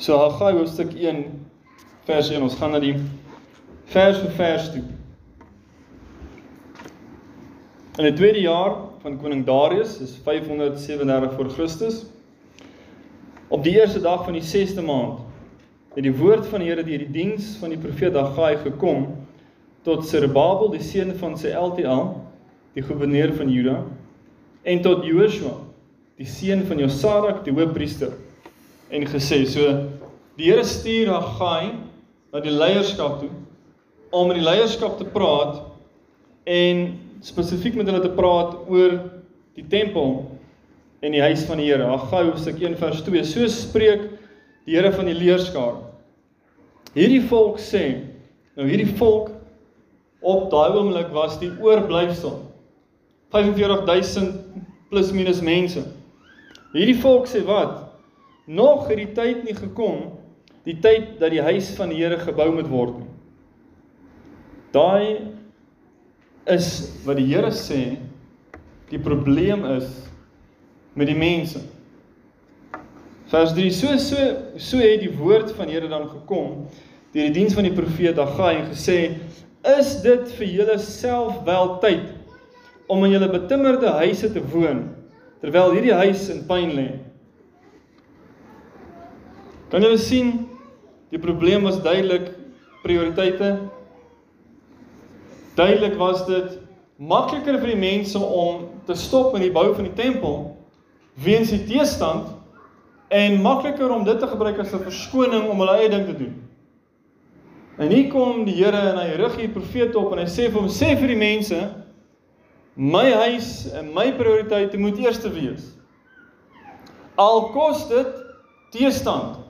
So Haggai hoofstuk 1 vers 1. Ons gaan na die vers vir vers toe. In die tweede jaar van koning Darius, is 537 voor Christus, op die eerste dag van die 6de maand, het die woord van die Here deur die diens van die profeet Haggai gekom tot Zerubbabel, die seun van Sealtiel, die goewerneur van Juda, en tot Joshua, die seun van Josadak, die hoofpriester en gesê so die Here stuur Haggai na die leierskap toe om met die leierskap te praat en spesifiek met hulle te praat oor die tempel en die huis van die Here. Haggai hoofstuk 1 vers 2. So spreek die Here van die leerskaar. Hierdie volk sê, nou hierdie volk op daai oomblik was die oorblyfsel 45000 plus minus mense. Hierdie volk sê wat? nog het die tyd nie gekom die tyd dat die huis van die Here gebou moet word nie. Daai is wat die Here sê die probleem is met die mense. Vers 3 so so so het die woord van die Here dan gekom deur die diens van die profeet Haggai en gesê is dit vir julle self wel tyd om in julle betimmerde huise te woon terwyl hierdie huis in pyn lê. Kan julle sien die probleem was duidelik prioriteite. Duidelik was dit makliker vir die mense om te stop met die bou van die tempel weens die teestand en makliker om dit te gebruik as 'n verskoning om hulle eie ding te doen. En hier kom die Here en hy rig hier profete op en hy sê vir hom sê vir die mense my huis en my prioriteite moet eers wees. Al kos dit teestand.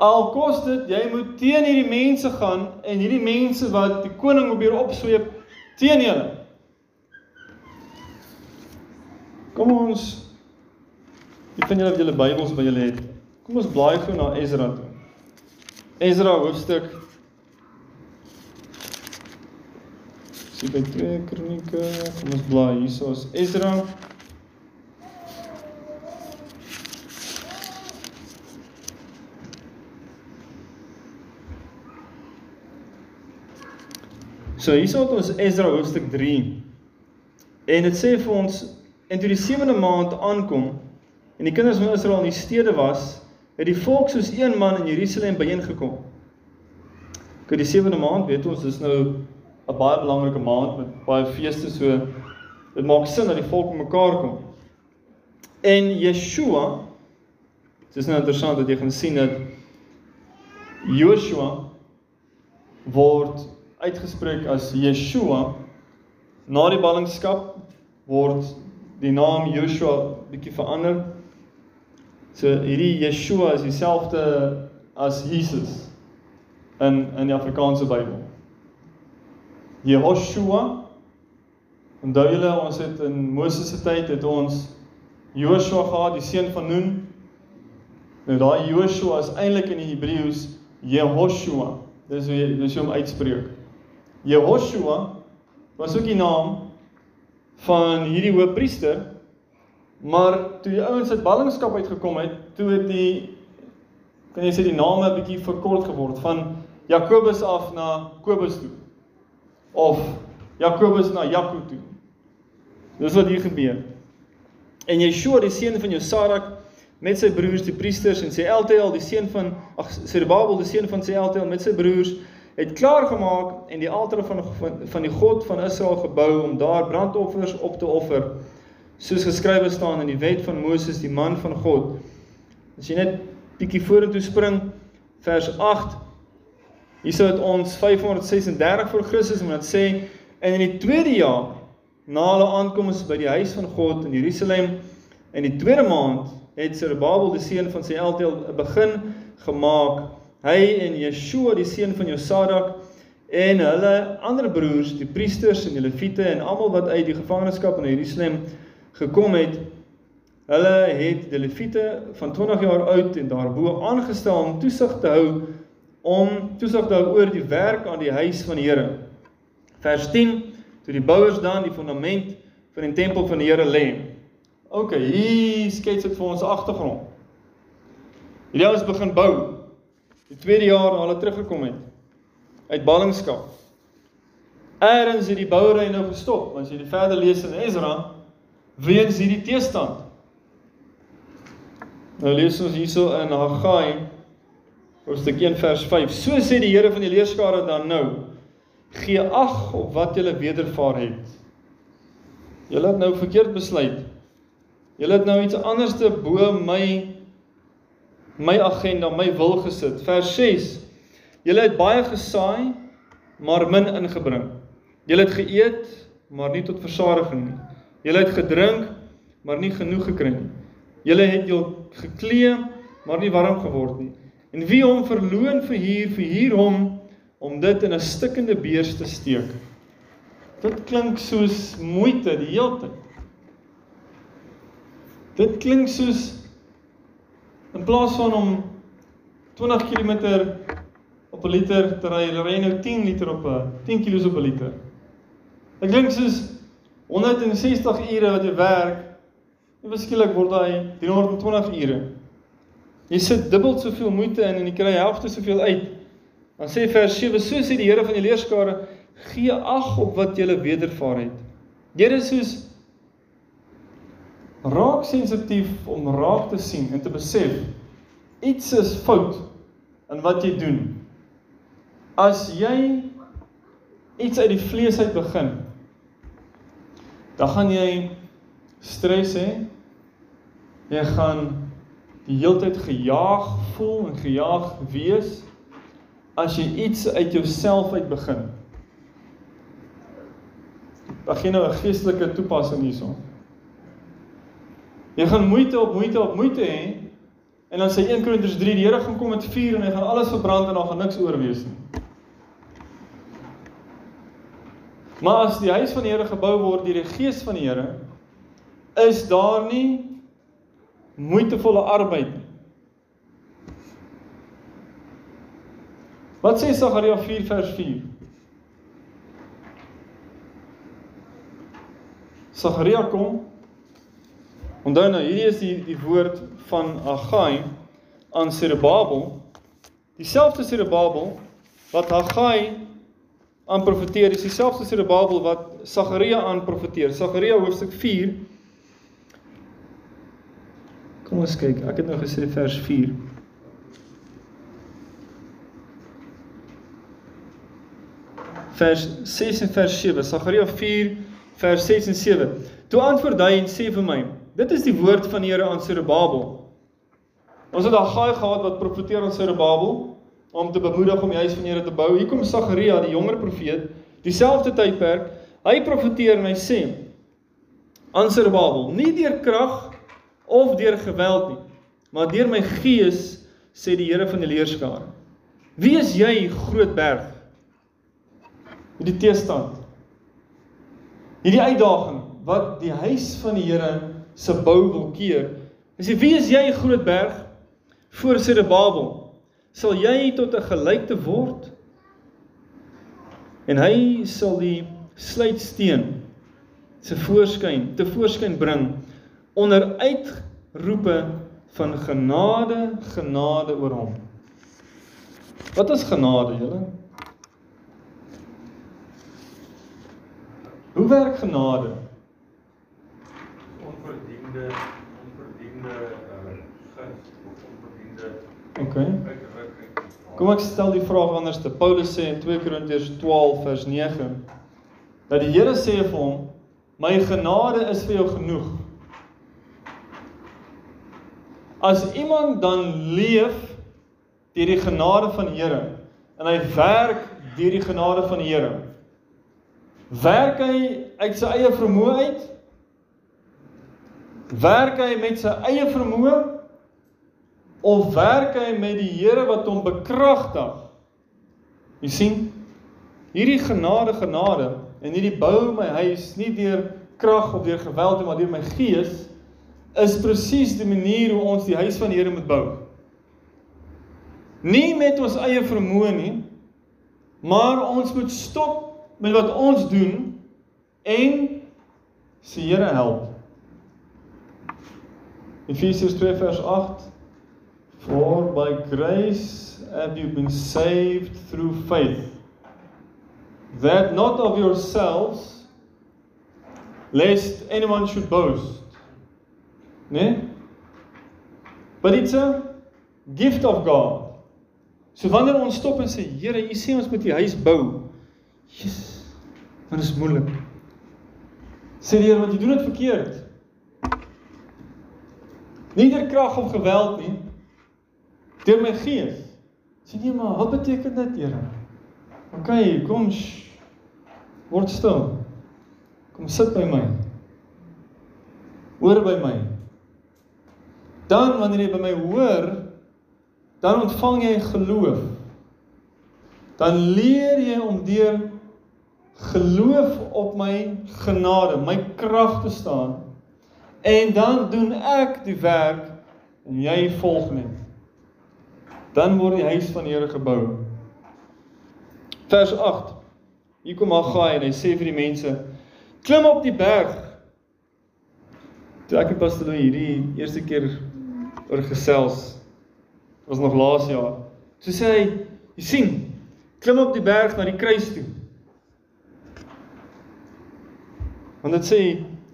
Al kos dit, jy moet teen hierdie mense gaan en hierdie mense wat die koning probeer opsweep teen julle. Kom ons Ek vind julle julle Bybels by julle het. Kom ons blaai gou na Ezra toe. Ezra hoofstuk Sien by 2 Kronieke. Kom ons blaai hierso is Ezra So hierso het ons Ezra hoofstuk 3. En dit sê vir ons en toe die 7de maand aankom en die kinders van Israel in die stede was, het die volk soos een man in Jerusalem byeengekom. Kyk die 7de maand, weet ons, dis nou 'n baie belangrike maand met baie feeste so dit maak sin dat die volk mekaar kom. En Yeshua dis nou interessant dat jy gaan sien dat Joshua word uitgespreek as Yeshua na die ballingskap word die naam Joshua bietjie verander. So hierdie Yeshua is dieselfde as Jesus in in die Afrikaanse Bybel. Jehoshua Onthou julle ons het in Moses se tyd het ons Joshua gehad, die seun van Nun. Nou daai Joshua is eintlik in die Hebreëus Jehoshua. Dis hoe jy dis hoe hom uitspreek. Jehoshua was ook die naam van hierdie hoofpriester. Maar toe die ouens uit ballingskap uitgekom het, toe het die kan jy sê die name 'n bietjie verkort geword van Jakobus af na Kobus toe. Of Jakobus na Jakob toe. Dis wat hier gebeur. En Yeshua, die seun van Josadak met sy broers die priesters en sy Elteel, die seun van ag Zerubbabel, die seun van sy Elteel met sy broers het klaar gemaak en die altaar van, van die God van Israel gebou om daar brandoffers op te offer soos geskrywe staan in die wet van Moses die man van God. As jy net bietjie vorentoe spring vers 8 Hierso het ons 536 voor Christus moet dit sê en in die tweede jaar na hulle aankoms by die huis van God in Jerusalem in die tweede maand het Zerubbabel die seun van Sealtiel begin gemaak hy en Yeshua die seun van Josadak en hulle ander broers, die priesters en die leviete en almal wat uit die gevangenskap in Jerusalem gekom het, hulle het die leviete van 20 jaar oud en daarbo aangestel om toesig te hou om toesig te hou oor die werk aan die huis van die Here. Vers 10: Toe die bouers dan die fondament van die tempel van die Here lê. OK, hier skets dit vir ons agtergrond. Hierdie ouens begin bou. Die tweede jaar na hulle teruggekom het uit ballingskap. Eerens het die bouery nou gestop, want as jy die verder lees in Ezra, weens hierdie teestand. Nou lees ons hierso in Haggai hoofstuk 1 vers 5. So sê die Here van die leerskare dan nou: Gee ag op wat julle wedervaar het. Julle het nou verkeerd besluit. Julle het nou iets anders te bo my my agenda, my wil gesit. Vers 6. Julle het baie gesaai, maar min ingebring. Julle het geëet, maar nie tot versadiging nie. Julle het gedrink, maar nie genoeg gekry nie. Julle het jul geklee, maar nie warm geword nie. En wie hom verloon vir hier vir hier hom om dit in 'n stikkende beurs te steek. Dit klink soos moeite die hele tyd. Dit klink soos In plaas van om 20 km op 'n liter te ry, ry nou 10 liter op 'n 10 kg op 'n liter. Ek dink soos 160 ure wat jy werk, en beskiklik word daai 320 ure. Jy sit dubbel soveel moeite in en jy kry helfte soveel uit. Dan sê vers 7: So sê die Here van die leerskare, gee ag op wat jy wedervaar het. Here soos raak sensitief om raak te sien en te besef iets is fout in wat jy doen. As jy iets uit die vlees uit begin, dan gaan jy stres hê. Jy gaan die heeltyd gejaag voel en gejaag wees as jy iets uit jouself uit begin. Ek gee nou 'n geestelike toepassing hierson. Jy gaan moeite op moeite op moeite hê en dan sê 1 Korintiërs 3 die Here gaan kom met vuur en hy gaan alles verbrand en daar gaan niks oor wees nie. Maar as die huis van die Here gebou word deur die gees van die Here, is daar nie moeitevolle arbeid nie. Wat sê Sagaria 4 vers 4? Sagaria kom Onthou nou, hierdie is die die woord van Haggai aan Zerubbabel. Dieselfde Zerubbabel wat Haggai aan profeteer, is dieselfde Zerubbabel wat Sagaria aan profeteer. Sagaria hoofstuk 4. Kom ons kyk. Ek het nou gesê vers 4. Vers 6 en vers 7. Sagaria 4 vers 6 en 7. Toe antwoord hy en sê vir my: Dit is die woord van die Here aan Zerubbabel. Ons het Haggai gehad wat profeteer aan Zerubbabel om te bemoedig om die huis van die Here te bou. Hier kom Sagaria, die jonger profeet, dieselfde tydperk. Hy profeteer en hy sê aan Zerubbabel: "Nie deur krag of deur geweld nie, maar deur my gees," sê die Here van die leerskare. "Wie is jy, groot berg?" Hierdie teestand. Hierdie uitdaging wat die huis van die Here se bou wil keer. Hy sê wie is jy groot berg voor Sedebabel? Sal jy tot 'n gelykte word? En hy sal die sluitsteen se voorskyn te voorskyn bring onder uitroepe van genade, genade oor hom. Wat is genade, julle? Hoe werk genade? Onverdiende onverdiende uh guns of onverdiende OK. Kom ek stel die vraag anders te Paulus sê in 2 Korintiërs 12 vers 9 dat die Here sê vir hom my genade is vir jou genoeg. As iemand dan leef deur die genade van die Here en hy werk deur die genade van die Here werk hy uit sy eie vermoë uit Werk hy met sy eie vermoë of werk hy met die Here wat hom bekragtig? Jy sien, hierdie genade genade en hierdie bou my huis nie deur krag of deur geweld nie, maar deur my gees is presies die manier hoe ons die huis van die Here moet bou. Nie met ons eie vermoë nie, maar ons moet stop met wat ons doen en se Here help. Efesiërs 2 vers 8 For by grace have you been saved through faith. That not of yourselves, lest anyone should boast. Nee? But it's a gift of God. So wanneer ons stop en sê, Here, U sê ons moet die huis bou. Jesus, dan is moeilik. Sê die Here, want jy doen dit verkeerd. Nie deur krag of geweld nie. Deur my gees. Sê nee, maar wat beteken dit, Here? OK, kom sh, word stil. Kom sit by my. Hoor by my. Dan wanneer jy by my hoor, dan ontvang jy geloof. Dan leer jy om deur geloof op my genade, my krag te staan. En dan doen ek die werk en jy volg net. Dan word die huis van die Here gebou. Vers 8. Hier kom Haggai en hy sê vir die mense: "Klim op die berg." Toe ek en Pastor Louw hierdie eerste keer oor gesels was nog laas jaar. So sê hy, jy sien, klim op die berg na die kruis toe. Want dit sê,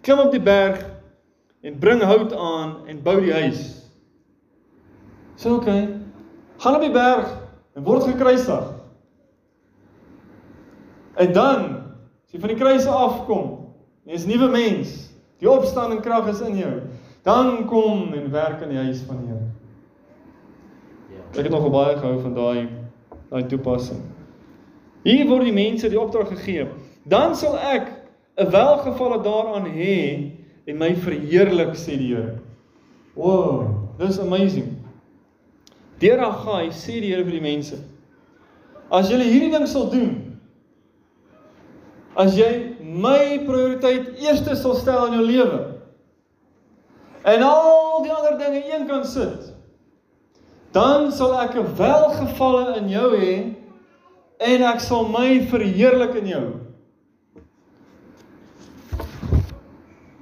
klim op die berg en bring hout aan en bou die huis. Sê oké. Okay, gaan op die berg en word gekruisig. En dan, as jy van die kruis afkom, jy is 'n nuwe mens. Die opstanding krag is in jou. Dan kom en werk in die huis van die Here. Ek het nogal baie gehou van daai daai toepassing. Hier word die mense die opdrag gegee. Dan sal ek 'n welgevalle daaraan hê en my verheerlik sê die Here. Wow, dis amazing. Deur Agai sê die Here vir die mense: As julle hierdie ding sal doen, as jy my prioriteit eerste sal stel in jou lewe en al die ander dinge eenkant sit, dan sal ek 'n welgevalle in jou hê en ek sal my verheerlik in jou.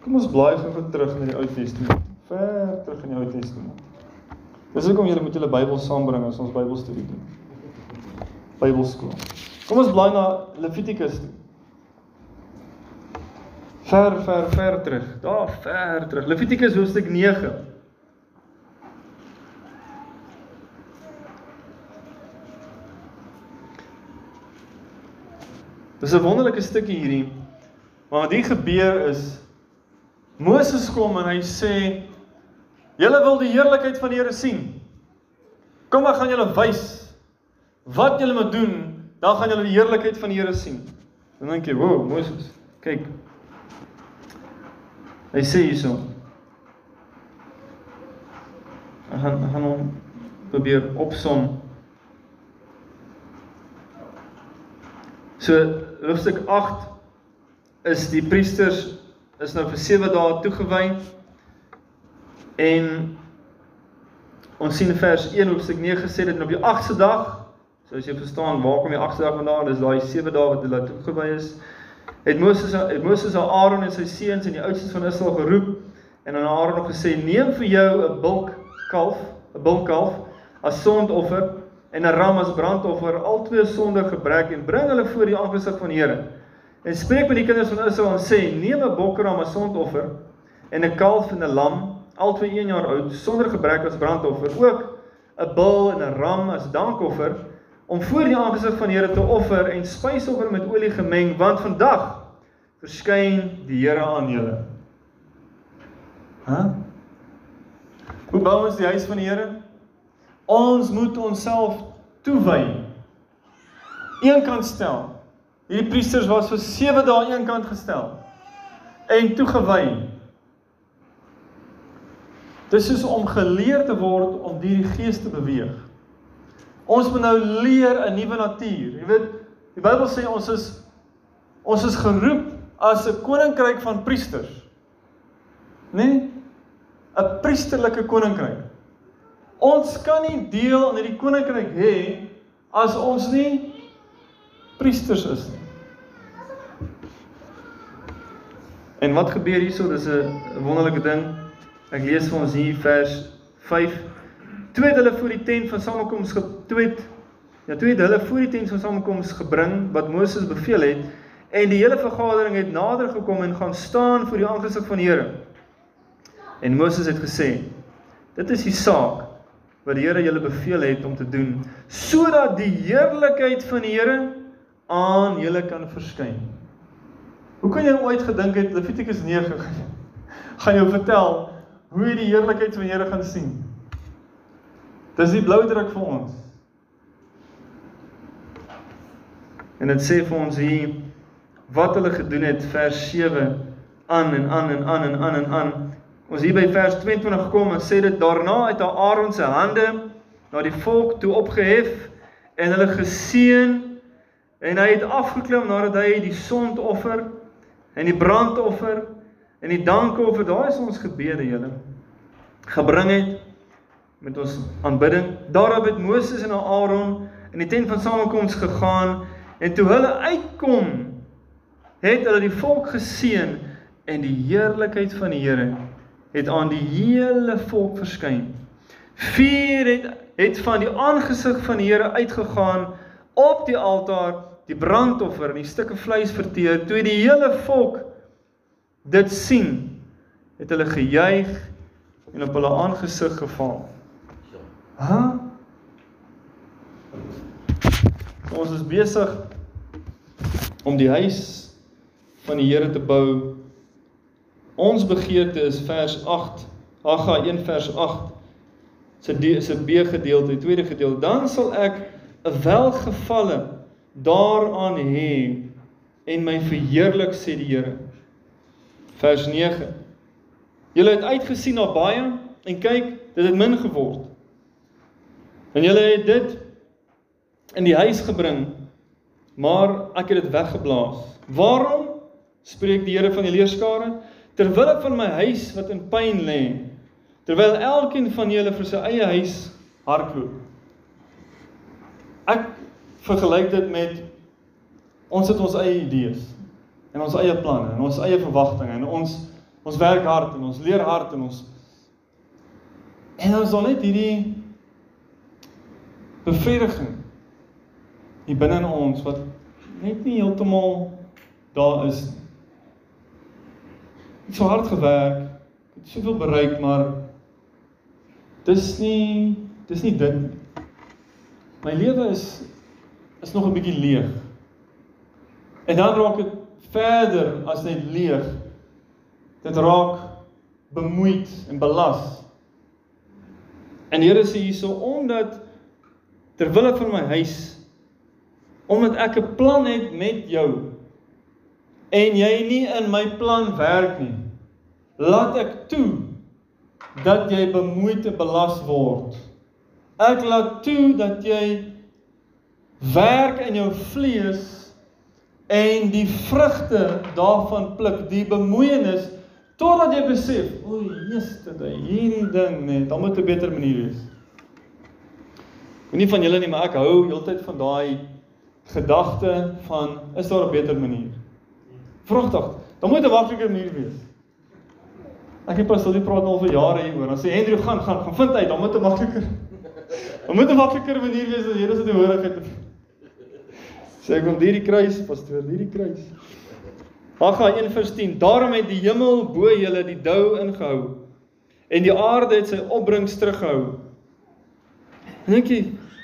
Kom ons blaai gou terug na die Ou Testament. Ver terug in die Ou Testament. Dis hoekom julle moet julle Bybel saambring as ons Bybelstudie doen. Bybelskool. Kom ons blaai na Levitikus toe. Ver ver ver terug. Daar ver terug. Levitikus hoofstuk 9. Dis 'n wonderlike stukkie hierdie. Maar wat hier gebeur is Moses kom en hy sê julle wil die heerlikheid van die Here sien. Kom ek gaan julle wys wat julle moet doen, dan gaan julle die heerlikheid van die Here sien. Dan dink jy, "Wow, Moses, kyk." Hy sê hierso. Ek gaan ek gaan hom probeer opsom. So hoofstuk 8 is die priesters is nou vir 7 dae toegewy. En ons sien vers 1 hoofstuk 9 gesê dit op die 8ste dag. So as jy verstaan waar kom die 8ste dag vandaan? Dis daai 7 dae wat hulle toegewy is. Het Moses het Moses aan Aaron en sy seuns en die oudstes van Israel geroep en aan Aaron nog gesê: "Neem vir jou 'n bulk kalf, 'n bulk kalf as sondoffer en 'n ram as brandoffer, albei sonder gebrek en bring hulle voor die aangesig van die Here. En spreek met die kinders van Israel en sê: Neem 'n bokram as sondoffer en 'n kalf en 'n lam, albei 1 jaar oud, sonder gebrek as brandoffer, ook 'n bul en 'n ram as dankoffer om voor die aangesig van die Here te offer en spysoffer met olie gemeng, want vandag verskyn die Here aan julle. Hæ? Huh? Hoe bou ons die huis van die Here? Ons moet onsself toewy. Eenkant stel. Hierdie priesters was vir 7 dae eenkant gestel en toegewy. Dis is om geleer te word om deur die Gees te beweeg. Ons moet nou leer 'n nuwe natuur. Jy weet, die Bybel sê ons is ons is geroep as 'n koninkryk van priesters. Nee? 'n priesterlike koninkryk. Ons kan nie deel aan hierdie koninkryk hê as ons nie priesters is nie. En wat gebeur hierso? Dis 'n wonderlike ding. Ek lees vir ons hier vers 5. Toe het hulle voor die tent van samekoms ge toe het ja, toe het hulle voor die tent van samekoms gebring wat Moses beveel het en die hele vergadering het nader gekom en gaan staan voor die aangesig van die Here. En Moses het gesê: Dit is die saak wat die Here julle beveel het om te doen sodat die heerlikheid van die Here aan julle kan verskyn. Hoe kan jy ooit gedink het Levitikus 9 gaan jou vertel hoe jy die heerlikheid van Here gaan sien? Dis die blou druk vir ons. En dit sê vir ons hier wat hulle gedoen het vers 7 aan en aan en aan en aan en aan. Ons hier by vers 22 gekom en sê dit daarna het Aaron se hande na die volk toe opgehef en hulle geseën en hy het afgeklim nadat hy die sondoffer en die brandoffer en die dankoffer, daai is ons gebede julle gebring het met ons aanbidding. Daarop het Moses en Aaron in die tent van samekoms gegaan en toe hulle uitkom, het hulle die volk geseën en die heerlikheid van die Here het aan die hele volk verskyn. Vuur het het van die aangesig van die Here uitgegaan op die altaar die brandoffer en die stukke vleis verteer. Toe die hele volk dit sien, het hulle gejuig en op hulle aangesig geval. Ha? Ons is besig om die huis van die Here te bou. Ons begeerte is vers 8, Hagga 1 vers 8 se se B gedeelte, tweede gedeelte. Dan sal ek 'n welgevalle daaraan hê en my verheerlik sê die Here. Vers 9. Julle het uitgesien na baie en kyk, dit het min geword. En julle het dit in die huis gebring, maar ek het dit weggeblaas. Waarom? spreek die Here van die leerskare, ter wille van my huis wat in pyn lê, terwyl elkeen van julle vir sy eie huis hardloop. Ek vergelyk dit met ons het ons eie idees en ons eie planne en ons eie verwagtinge en ons ons werk hard en ons leer hard en ons en ons dan net hierdie bevrediging hier binne in ons wat net nie heeltemal daar is het so hard gewerk het soveel bereik maar dis nie dis nie dit my lewe is is nog 'n bietjie leeg. En dan raak dit verder as net leeg. Dit raak bemoeid en belas. En die Here sê hierso omdat ter wille van my huis omdat ek 'n plan het met jou en jy nie in my plan werk nie laat ek toe dat jy bemoeid en belas word ek laat toe dat jy werk in jou vlees en die vrugte daarvan pluk, die bemoeienis totdat jy besef, o, Jesus, dit hierdie ding net, dan moet 'n beter manier wees. Ek nie van julle nie, maar ek hou heeltyd van daai gedagte van is daar 'n beter manier? Vrugtig, dan moet 'n makliker manier wees. Ek het pas al die praat al vir jare hieroor. Dan sê Hendrik gaan gaan gaan vind uit, dan moet 'n makliker. Dan moet 'n makliker manier wees as Here se hoorigheid Sê ek wil hierdie kruis, pastoor, hierdie kruis. Hagga 1:10. Daarom het die hemel bo julle die dou ingehou en die aarde het sy opbrengs teruggehou. Dink jy,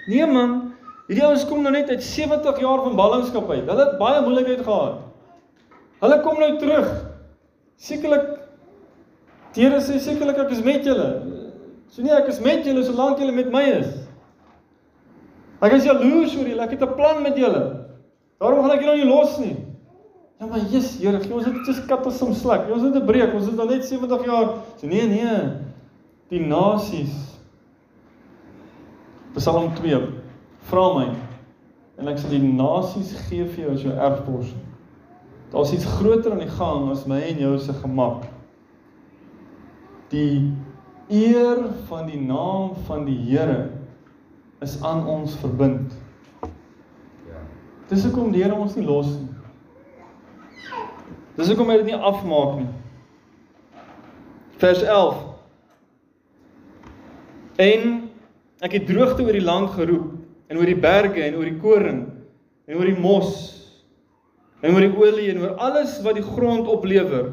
nee man, hierdie ouens kom nou net uit 70 jaar van ballingskap uit. Hulle het baie moeilikheid gehad. Hulle kom nou terug. Sekerlik Here sê sekerlik ek is met julle. So nee, ek is met julle solank julle met my is. Ek is jaloers oor julle. Ek het 'n plan met julle. Daarom gaan ek julle nie los nie. Ja maar Jesus, Here, gee ons net soos katte som slak. Ons het 'n breek. Ons is al net 70 jaar. So nee, nee. Die nasies. Psalm 2. Vra my en ek sal die nasies gee vir jou as jou erfpos. Daar's iets groter aan die gang as my en jou se gemak. Die eer van die naam van die Here is aan ons verbind. Dis hoekom die Here ons nie los nie. Dis hoekom hy dit nie afmaak nie. Vers 11. En Ek het droogte oor die land geroep en oor die berge en oor die koring en oor die mos en oor die olie en oor alles wat die grond oplewer.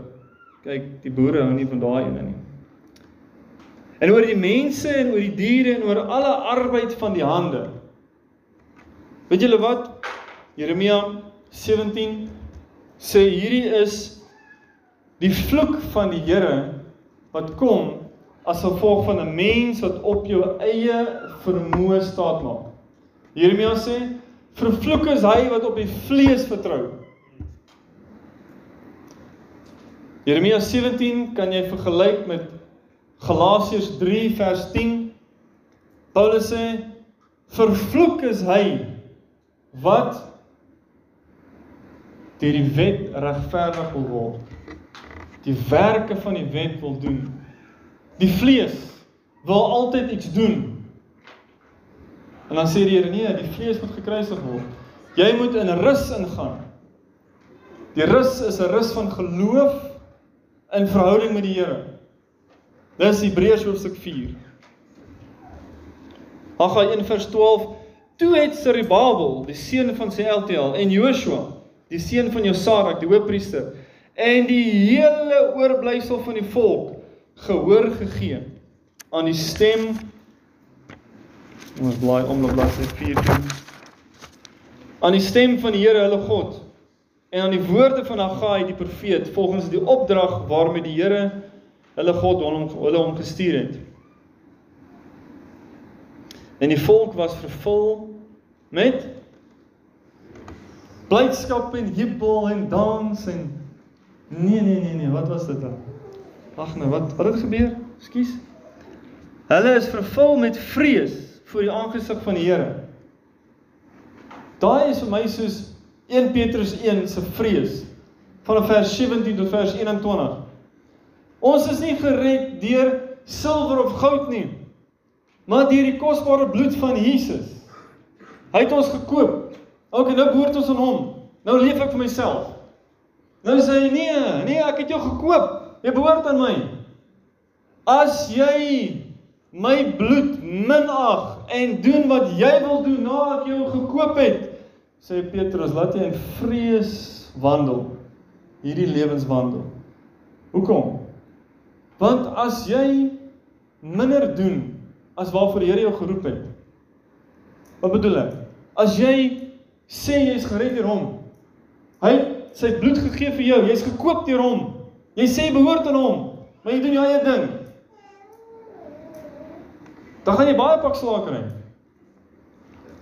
Kyk, die boere hou nie van daai ene nie. En oor die mense en oor die diere en oor alle arbeid van die hande. Weet julle wat? Jeremia 17 sê hierdie is die vloek van die Here wat kom as gevolg van 'n mens wat op jou eie vermoë staat maak. Jeremia sê, "Vervloek is hy wat op die vlees vertrou." Jeremia 17 kan jy vergelyk met Galasiërs 3 vers 10. Paulus sê, "Vervloek is hy wat deur die wet regverdig wil word. Die werke van die wet wil doen." Die vlees wil altyd iets doen. En dan sê die Here nee, die vlees moet gekruisig word. Jy moet in rus ingaan. Die rus is 'n rus van geloof in verhouding met die Here. Dis Hebreërs hoofstuk 4. Haggai 1 vers 12 Toe het Serubabel, die seun van Sealtiel en Joshua, die seun van Josadak, die hoofpriester, en die hele oorblyfsel van die volk gehoor gegee aan die stem. Ons blaai om na bladsy 14 aan die stem van die Here hulle God en aan die woorde van Haggai die profeet volgens die opdrag waarmee die Here hulle God hom hulle hom gestuur het. En die volk was vervul met blydskap en jubel en dans en nee nee nee nee wat was dit dan Ag nee, wat wat het gebeur? Ekskuus. Hulle is vervul met vrees voor die aangesig van die Here. Daai is vir my soos 1 Petrus 1 se vrees van vers 17 tot vers 21. Ons is nie gered deur silwer of goud nie, maar deur die kosbare bloed van Jesus. Hy het ons gekoop. En nou behoort ons aan hom. Nou leef ek vir myself. Nou sê hy nee, nee, ek het jou gekoop. Jy behoort aan my. As jy my bloed minag en doen wat jy wil doen na ek jou gekoop het, sê Petrus, laat jy in vrees wandel. Hierdie lewenswandel. Hoekom? Want as jy minder doen as waarvoor die Here jou geroep het. Wat bedoel ek? As jy sê jy is gered deur hom. Hy sy bloed gegee vir jou, jy's gekoop deur hom. Jy sê behoort aan hom, maar jy doen jou eie ding. Dan gaan jy baie pak slaag kry.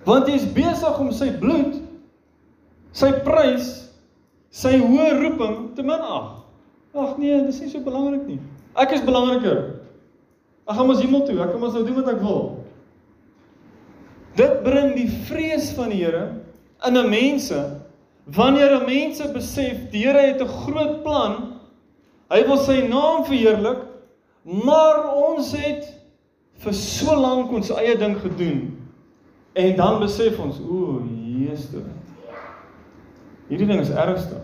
Want jy's besig om sy bloed, sy prys, sy hoë roeping te minag. Ag nee, dis nie so belangrik nie. Ek is belangriker. Ek gaan mos hemel toe. Ek kan mos nou doen wat ek wil. Dit bring die vrees van die Here in 'n mense wanneer 'n mense besef die Here het 'n groot plan Hy wil sy naam verheerlik, maar ons het vir so lank ons eie ding gedoen. En dan besef ons, o, Jesus. Hierdie ding is ernstig.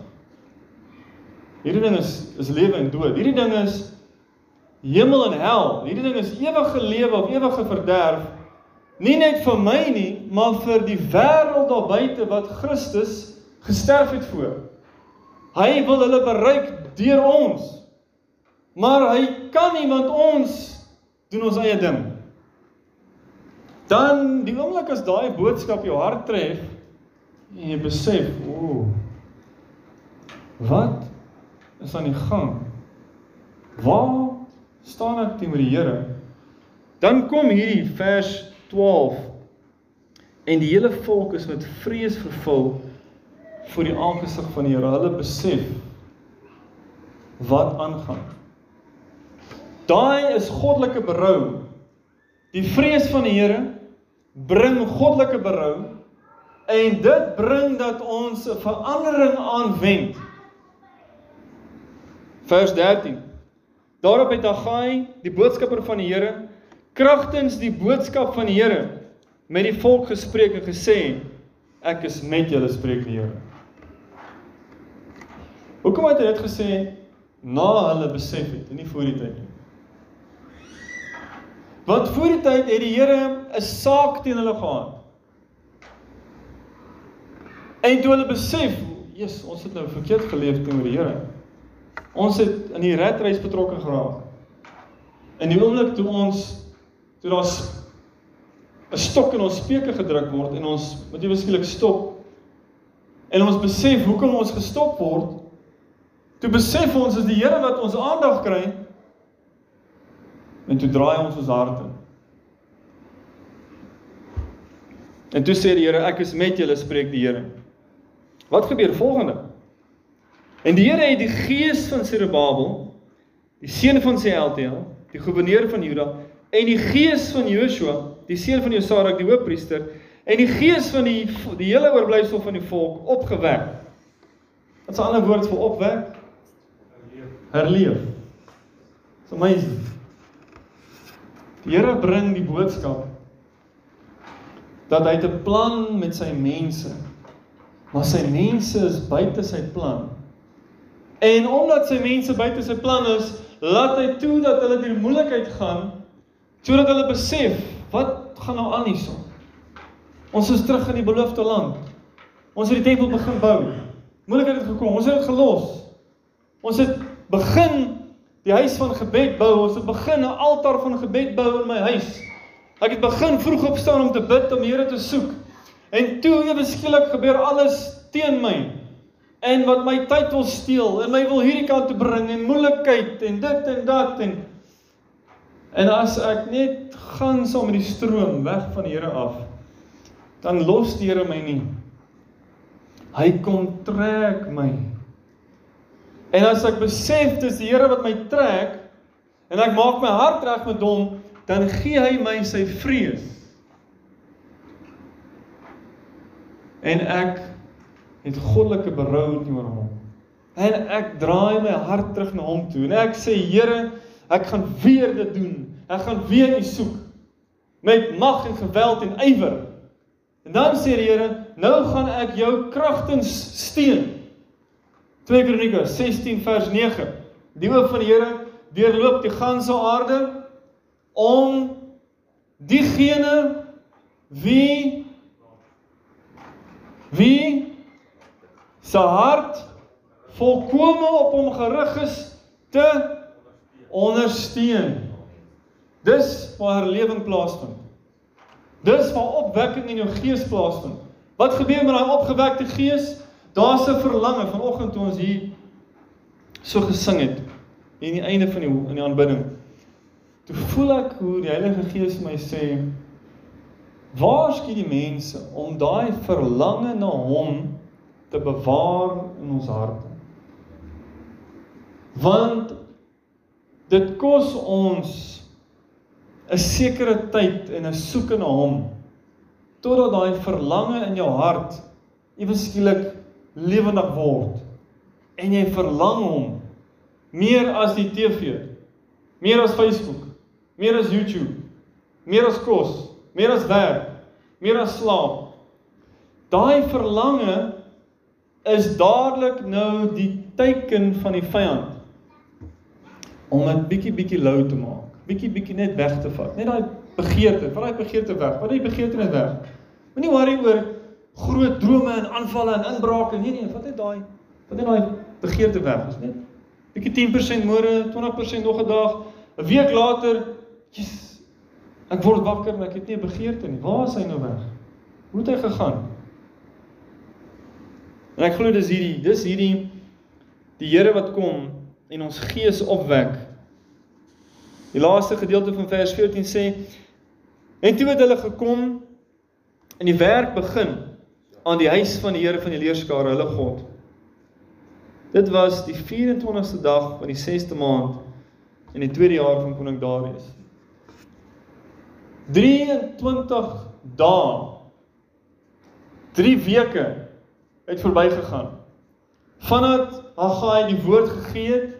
Hierdie ding is is lewe en dood. Hierdie ding is hemel en hel. Hierdie ding is ewige lewe of ewige verderf. Nie net vir my nie, maar vir die wêreld daar buite wat Christus gesterf het vir. Hy wil hulle bereik deur ons. Maar hy kan nie want ons doen ons eie ding. Dan die oomblik as daai boodskap jou hart tref en jy besef, o wat is aan die gang? Waar staan ek teenoor die Here? Dan kom hierdie vers 12 en die hele volk is met vrees vervul voor die aangesig van die Here. Hulle besef wat aangaan. Daai is goddelike berou. Die vrees van die Here bring goddelike berou en dit bring dat ons 'n verandering aanwend. Vers 13. Daarop het Agai, die boodskapper van die Here, kragtens die boodskap van die Here met die volk gespreek en gesê: Ek is met julle, spreek die Here. Hoekom het hy dit gesê na hulle besef het en nie voor die tyd nie? Want voor die tyd het die Here 'n saak teen hulle gehad. En toe hulle besef, "Jesus, ons het nou verkeerd geleef teenoor die Here." Ons het in die redreis betrokke geraak. In die oomblik toe ons toe daar's 'n stok in ons speke gedruk word en ons moet ewe skielik stop. En ons besef hoekom ons gestop word. Toe besef ons is die Here wat ons aandag kry. En toe draai ons ons harte. En toe sê die Here, ek is met julle, spreek die Here. Wat gebeur volgende? En die Here het die gees van Zerubbabel, die seun van Sealtiel, die goewerneur van Juda en die gees van Joshua, die seun van Josadak die hoofpriester en die gees van die die hele oorblyfsel van die volk opgewek. Wat is 'n ander woord vir opwek? Herleef. It's amazing. Die Here bring die boodskap dat hy 'n plan met sy mense. Maar sy mense is buite sy plan. En omdat sy mense buite sy plan is, laat hy toe dat hulle deur moeilikheid gaan sodat hulle besef wat gaan nou aan hierson. Ons is terug in die beloofde land. Ons het die tempel begin bou. Moeilikheid het gekom. Ons het dit gelos. Ons het begin die huis van gebed bou. Ons het begin 'n altaar van gebed bou in my huis. Ek het begin vroeg opstaan om te bid om die Here te soek. En toe ewe skielik gebeur alles teen my en wat my tyd wil steel en my wil hierdie kant toe bring en moeilikheid en dit en dat en en as ek net gaan saam met die stroom weg van die Here af dan los die Here my nie. Hy kom trek my. En as ek besef dis die Here wat my trek en ek maak my hart reg met hom dan gee hy my sy vrees. En ek het goddelike berou teenoor hom. En ek draai my hart terug na hom toe. En ek sê Here, ek gaan weer dit doen. Ek gaan weer U soek met mag en geweld en ywer. En dan sê die Here, nou gaan ek jou kragtens steun. 2 Kronieke 16 vers 9. Die oop van die Here deurloop die ganse aarde om diegene wie wie se hart volkome op hom gerig is te ondersteun. Dis waar herlewing plaasvind. Dis waar opwekking in jou gees plaasvind. Wat gebeur met daai opgewekte gees? Daar's 'n verlange vanoggend toe ons hier so gesing het in die einde van die in die aanbidding. Toe voel ek hoe die Heilige Gees my sê: "Waar skiet die mense om daai verlange na hom te bewaar in ons harte. Want dit kos ons 'n sekere tyd en 'n soeke na hom totdat daai verlange in jou hart ewe skielik lewendig word en jy verlang hom meer as die TV, meer as Facebook, meer as YouTube, meer as kos, meer as werk, meer as slaap. Daai verlange is dadelik nou die teken van die vyand om dit bietjie bietjie lou te maak, bietjie bietjie net weg te vat. Net daai begeerte, vat daai begeerte weg. Vat daai begeerte net weg. Moenie worry oor groot drome en aanvalle en inbrake nie, nee, vat net daai vat net daai begeerte weg. Is net bietjie 10% môre, 20% nog 'n dag, 'n week later, Jesus, ek word wakker en ek het nie 'n begeerte nie. Waar is hy nou weg? Hoe het hy gegaan? En ek glo dis hierdie, dis hierdie die Here wat kom en ons gees opwek. Die laaste gedeelte van vers 14 sê en toe het hulle gekom en die werk begin aan die huis van die Here van die leerskare, hulle God. Dit was die 24ste dag van die 6ste maand in die tweede jaar van koning Darius. 23 dae 3 weke het verbygegaan. Vandat Haggai die woord gegee het,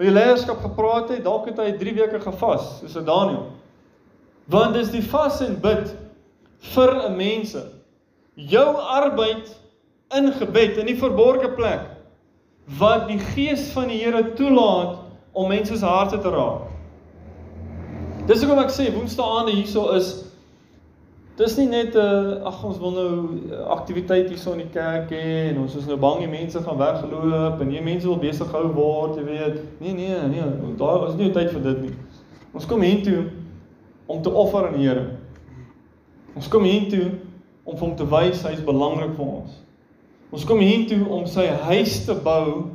met die leierskap gepraat het, dalk het hy 3 weke gevas, soos Daniël. Want dis die vas en bid vir 'n mense. Jou arbeid in gebed in die verborgde plek wat die gees van die Here toelaat om mense se harte te raak. Dis hoekom ek sê woensdaande hierso is dis nie net 'n uh, ag ons wil nou uh, aktiwiteit hierso in die kerk hê en ons is nou bang die mense gaan weggeloop en nie mense wil besig gehou word, jy weet. Nee nee, nee, daar is nie tyd vir dit nie. Ons kom hier toe om te offer aan die Here. Ons kom hier toe om vir hom te wys hy is belangrik vir ons. Ons kom hier toe om sy huis te bou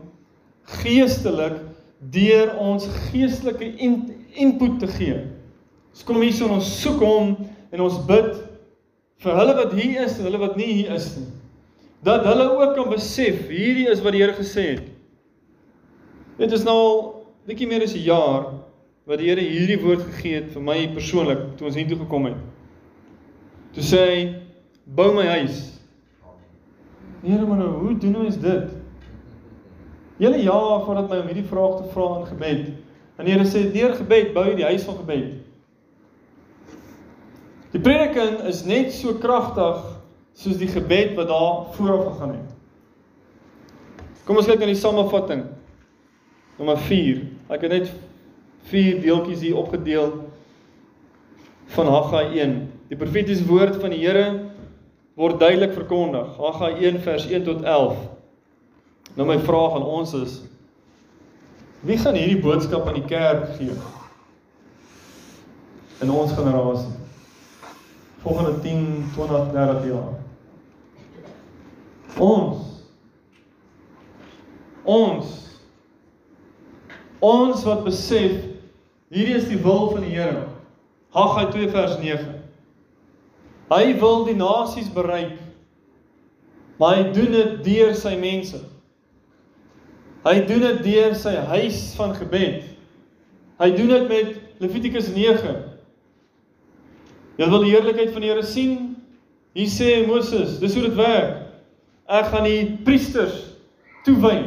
geestelik deur ons geestelike in, input te gee. Ons kom hier so en ons soek hom en ons bid vir hulle wat hier is en hulle wat nie hier is nie. Dat hulle ook kan besef hierdie is wat die Here gesê het. Dit is nou al bietjie meer as 'n jaar wat die Here hierdie woord gegee het vir my persoonlik toe ons hier toe gekom het. Toe sê hy bou my huis. Here maar nou, hoe doen ons dit? Julle jaar voordat my om hierdie vraag te vra in gebed. En die Here sê deur gebed bou jy die huis van gebed. Die prediking is net so kragtig soos die gebed wat daar vooraf gegaan het. Kom ons kyk na die samevatting. Nommer 4. Ek het net vier deeltjies hier opgedeel van Haggai 1. Die profetiese woord van die Here word duidelik verkondig. Haggai 1 vers 1 tot 11. Nou my vraag aan ons is wie gaan hierdie boodskap aan die kerk gee? In ons generasie. Volgende 10, 20, 30 jaar. Ons ons ons wat besef hierdie is die wil van die Here. Haggai 2 vers 9. Hy wil die nasies bereik. Maar hy doen dit deur sy mense. Hy doen dit deur sy huis van gebed. Hy doen dit met Levitikus 9. Jy wil die heerlikheid van die Here sien? Hier sê Moses, dis hoe dit werk. Ek gaan die priesters toewy.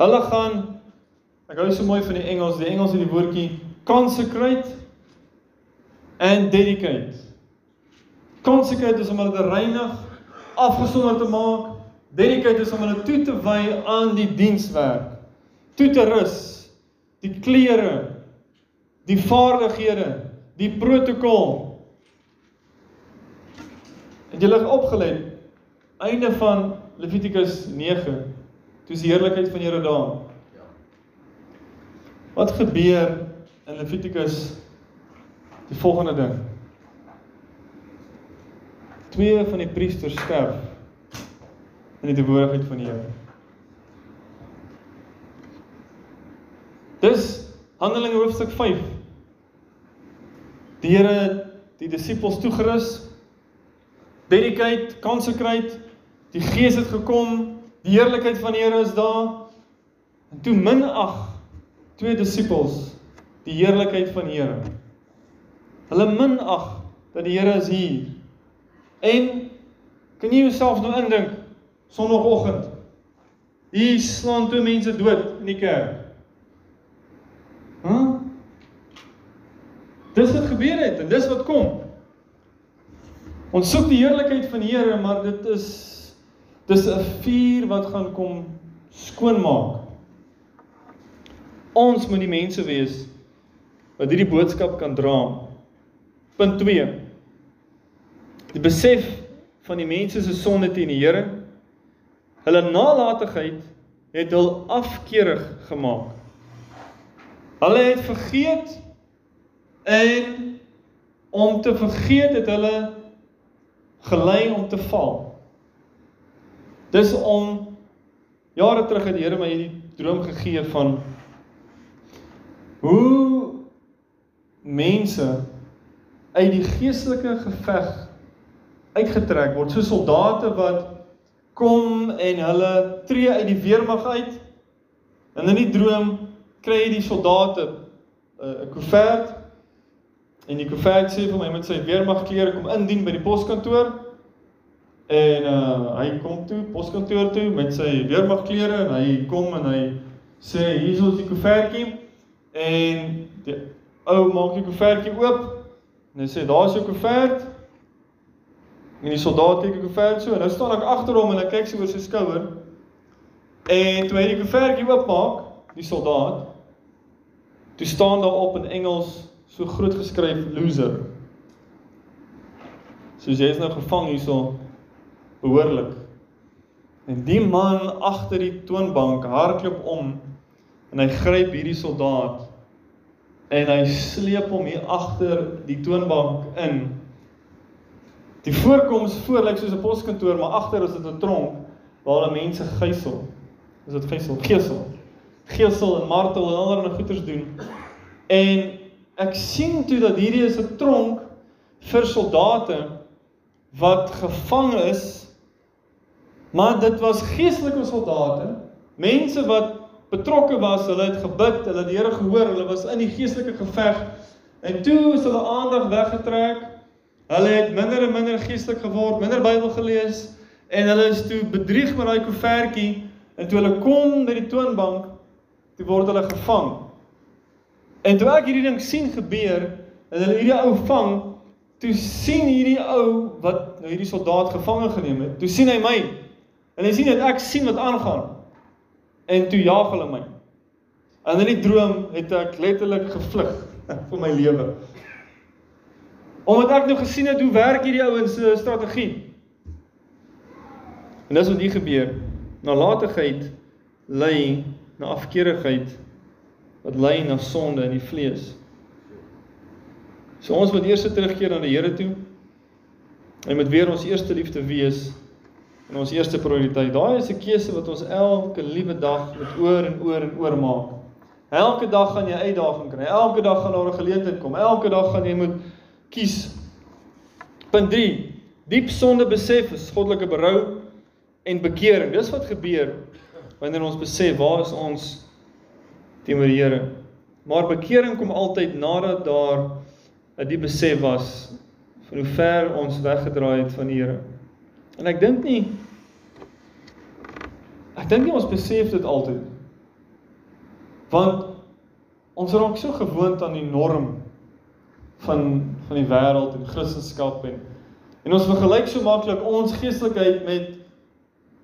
Hulle gaan ek hou so mooi van die Engels, die Engels het die woordjie consecrate and dedicate. Consecrate is om hulle te reinig, afgesonder te maak. Dedicate is om hulle toe te wy aan die dienswerk. Toe te rus. Die klere, die vaardighede, die protokol. Het julle opgelet einde van Levitikus 9 toe is die heerlikheid van Here daar. Ja. Wat gebeur in Levitikus die volgende ding? Twee van die priesters sterf in die teenwoordigheid van die Here. Dis Handelinge hoofstuk 5. Die Here die disippels toegerus dedicate, consecrate, die Gees het gekom, die heerlikheid van die Here is daar. En toe minag twee disippels die heerlikheid van die Here. Hulle minag dat die Here is hier. En kan jy jouself nou indink sonoggend hier slaan twee mense dood in die kerk. Hæ? Huh? Dis wat gebeur het en dis wat kom. Ons soek die heerlikheid van die Here, maar dit is dis 'n vuur wat gaan kom skoonmaak. Ons moet die mense wees wat hierdie boodskap kan dra. Punt 2. Die besef van die mense se sonde teen die Here. Hulle nalatigheid het hul afkeurig gemaak. Hulle het vergeet en om te vergeet het hulle gelei om te val. Dis om jare terug het die Here my hierdie droom gegee van hoe mense uit die geestelike geveg uitgetrek word, so soldate wat kom en hulle tree uit die weermag uit. En in die droom kry jy die soldate uh, 'n koevert en die koevert sê vir my met sy weermagklere kom indien by die poskantoor. En uh hy kom toe poskantoor toe met sy weermagklere en hy kom en hy sê hier is die koevertjie en die ou maak die koevertjie oop en hy sê daar's jou koevert. En die soldaat kyk die koevert so en nou staan ek agter hom en ek kyk so oor sy skouer. En toe hy die koevertjie oopmaak, die soldaat Toe staan daar op in Engels so groot geskryf loser. So jy is nou gevang hierso behoorlik. En die man agter die toonbank hardloop om en hy gryp hierdie soldaat en hy sleep hom hier agter die toonbank in. Die voorkoms voor lyk soos 'n poskantoor, maar agter is dit 'n tronk waar hulle mense gijsel. Is dit gijsel? Gesel. Gesel en martel en allerlei goeters doen. En ek sien toe dat hierdie is 'n tronk vir soldate wat gevang is. Maar dit was geestelike soldate, mense wat betrokke was, hulle het gebid, hulle het die Here gehoor, hulle was in die geestelike geveg. En toe is hulle aandag weggetrek. Hulle het minder en minder geestelik geword, minder Bybel gelees en hulle is toe bedrieg met daai koevertjie en toe hulle kom by die toonbank, toe word hulle gevang. En toe ek hierdie ding sien gebeur en hulle hierdie ou vang, toe sien hierdie ou wat nou hierdie soldaat gevange geneem het, toe sien hy my. En hy sien dat ek sien wat aangaan. En toe jaag hulle my. En in die droom het ek letterlik gevlug vir my lewe. Omdat ek nou gesien het hoe werk hierdie ouens se strategie. En dis wat hier gebeur. Nalatigheid lei na afkeerigheid wat lei na sonde in die vlees. So ons moet eers terugkeer na die Here toe. Hy moet weer ons eerste liefde wees en ons eerste prioriteit. Daai is 'n keuse wat ons elke liewe dag met oor en oor en oor maak. Elke dag gaan jy uitdaging kry. Elke dag gaan daar 'n geleentheid kom. Elke dag gaan jy moet kies. Punt 3. Diep sonde besef is goddelike berou en bekering. Dis wat gebeur wanneer ons besef waar is ons teenoor die Here. Maar bekering kom altyd nadat daar 'n diep besef was van hoe ver ons weggedraai het van die Here. En ek dink nie ek dink nie ons besef dit altyd. Want ons raak so gewoond aan die norm van van die wêreld en Christendom en en ons vergelyk so maklik ons geestelikheid met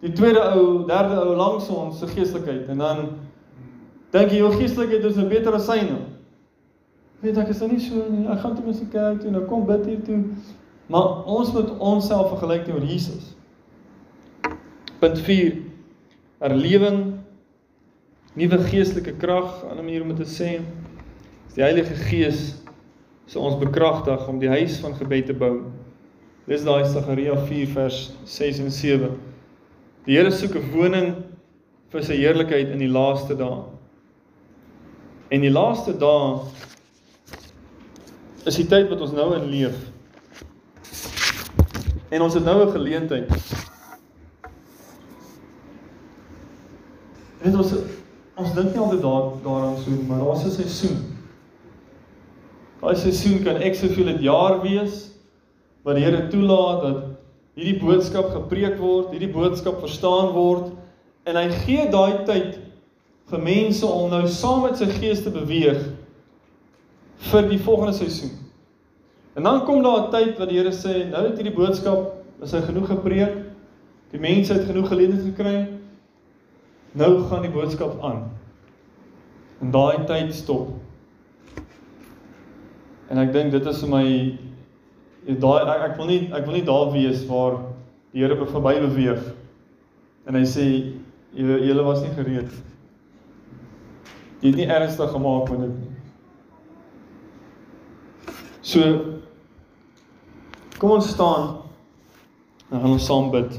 die tweede ou, derde ou langs ons se geestelikheid en dan dink jy jou geestelikheid is nou beter as syne. Weet ek is nou nie so nie. Ek gaan toe mens kyk toe en ek kom bid hier toe. Maar ons moet onsself vergelyk teenoor Jesus. Punt 4. Herlewing nuwe geestelike krag, aan 'n manier om dit te sê. Die Heilige Gees so ons bekragtig om die huis van gebed te bou. Dis daai Sagaria 4 vers 6 en 7. Die Here soek 'n woning vir sy heerlikheid in die laaste dae. En die laaste dae is die tyd wat ons nou in leef. En ons het nou 'n geleentheid. En ons ons dink nie altyd daar daaraan so, maar daar's 'n seisoen Daai seisoen kan ek soveel dit jaar wees wat die Here toelaat dat hierdie boodskap gepreek word, hierdie boodskap verstaan word en hy gee daai tyd vir mense om nou saam met sy gees te beweeg vir die volgende seisoen. En dan kom daar 'n tyd wat die Here sê, nou het hierdie boodskap is hy genoeg gepreek. Die mense het genoeg geleentheid gekry. Nou gaan die boodskap aan. En daai tyd stop. En ek dink dit is vir my daai ek, ek wil nie ek wil nie daar wees waar die Here verby beweeg. En hy sê julle was nie gereed. Jy het nie ernstig gemaak met dit nie. So kom ons staan en gaan ons saam bid.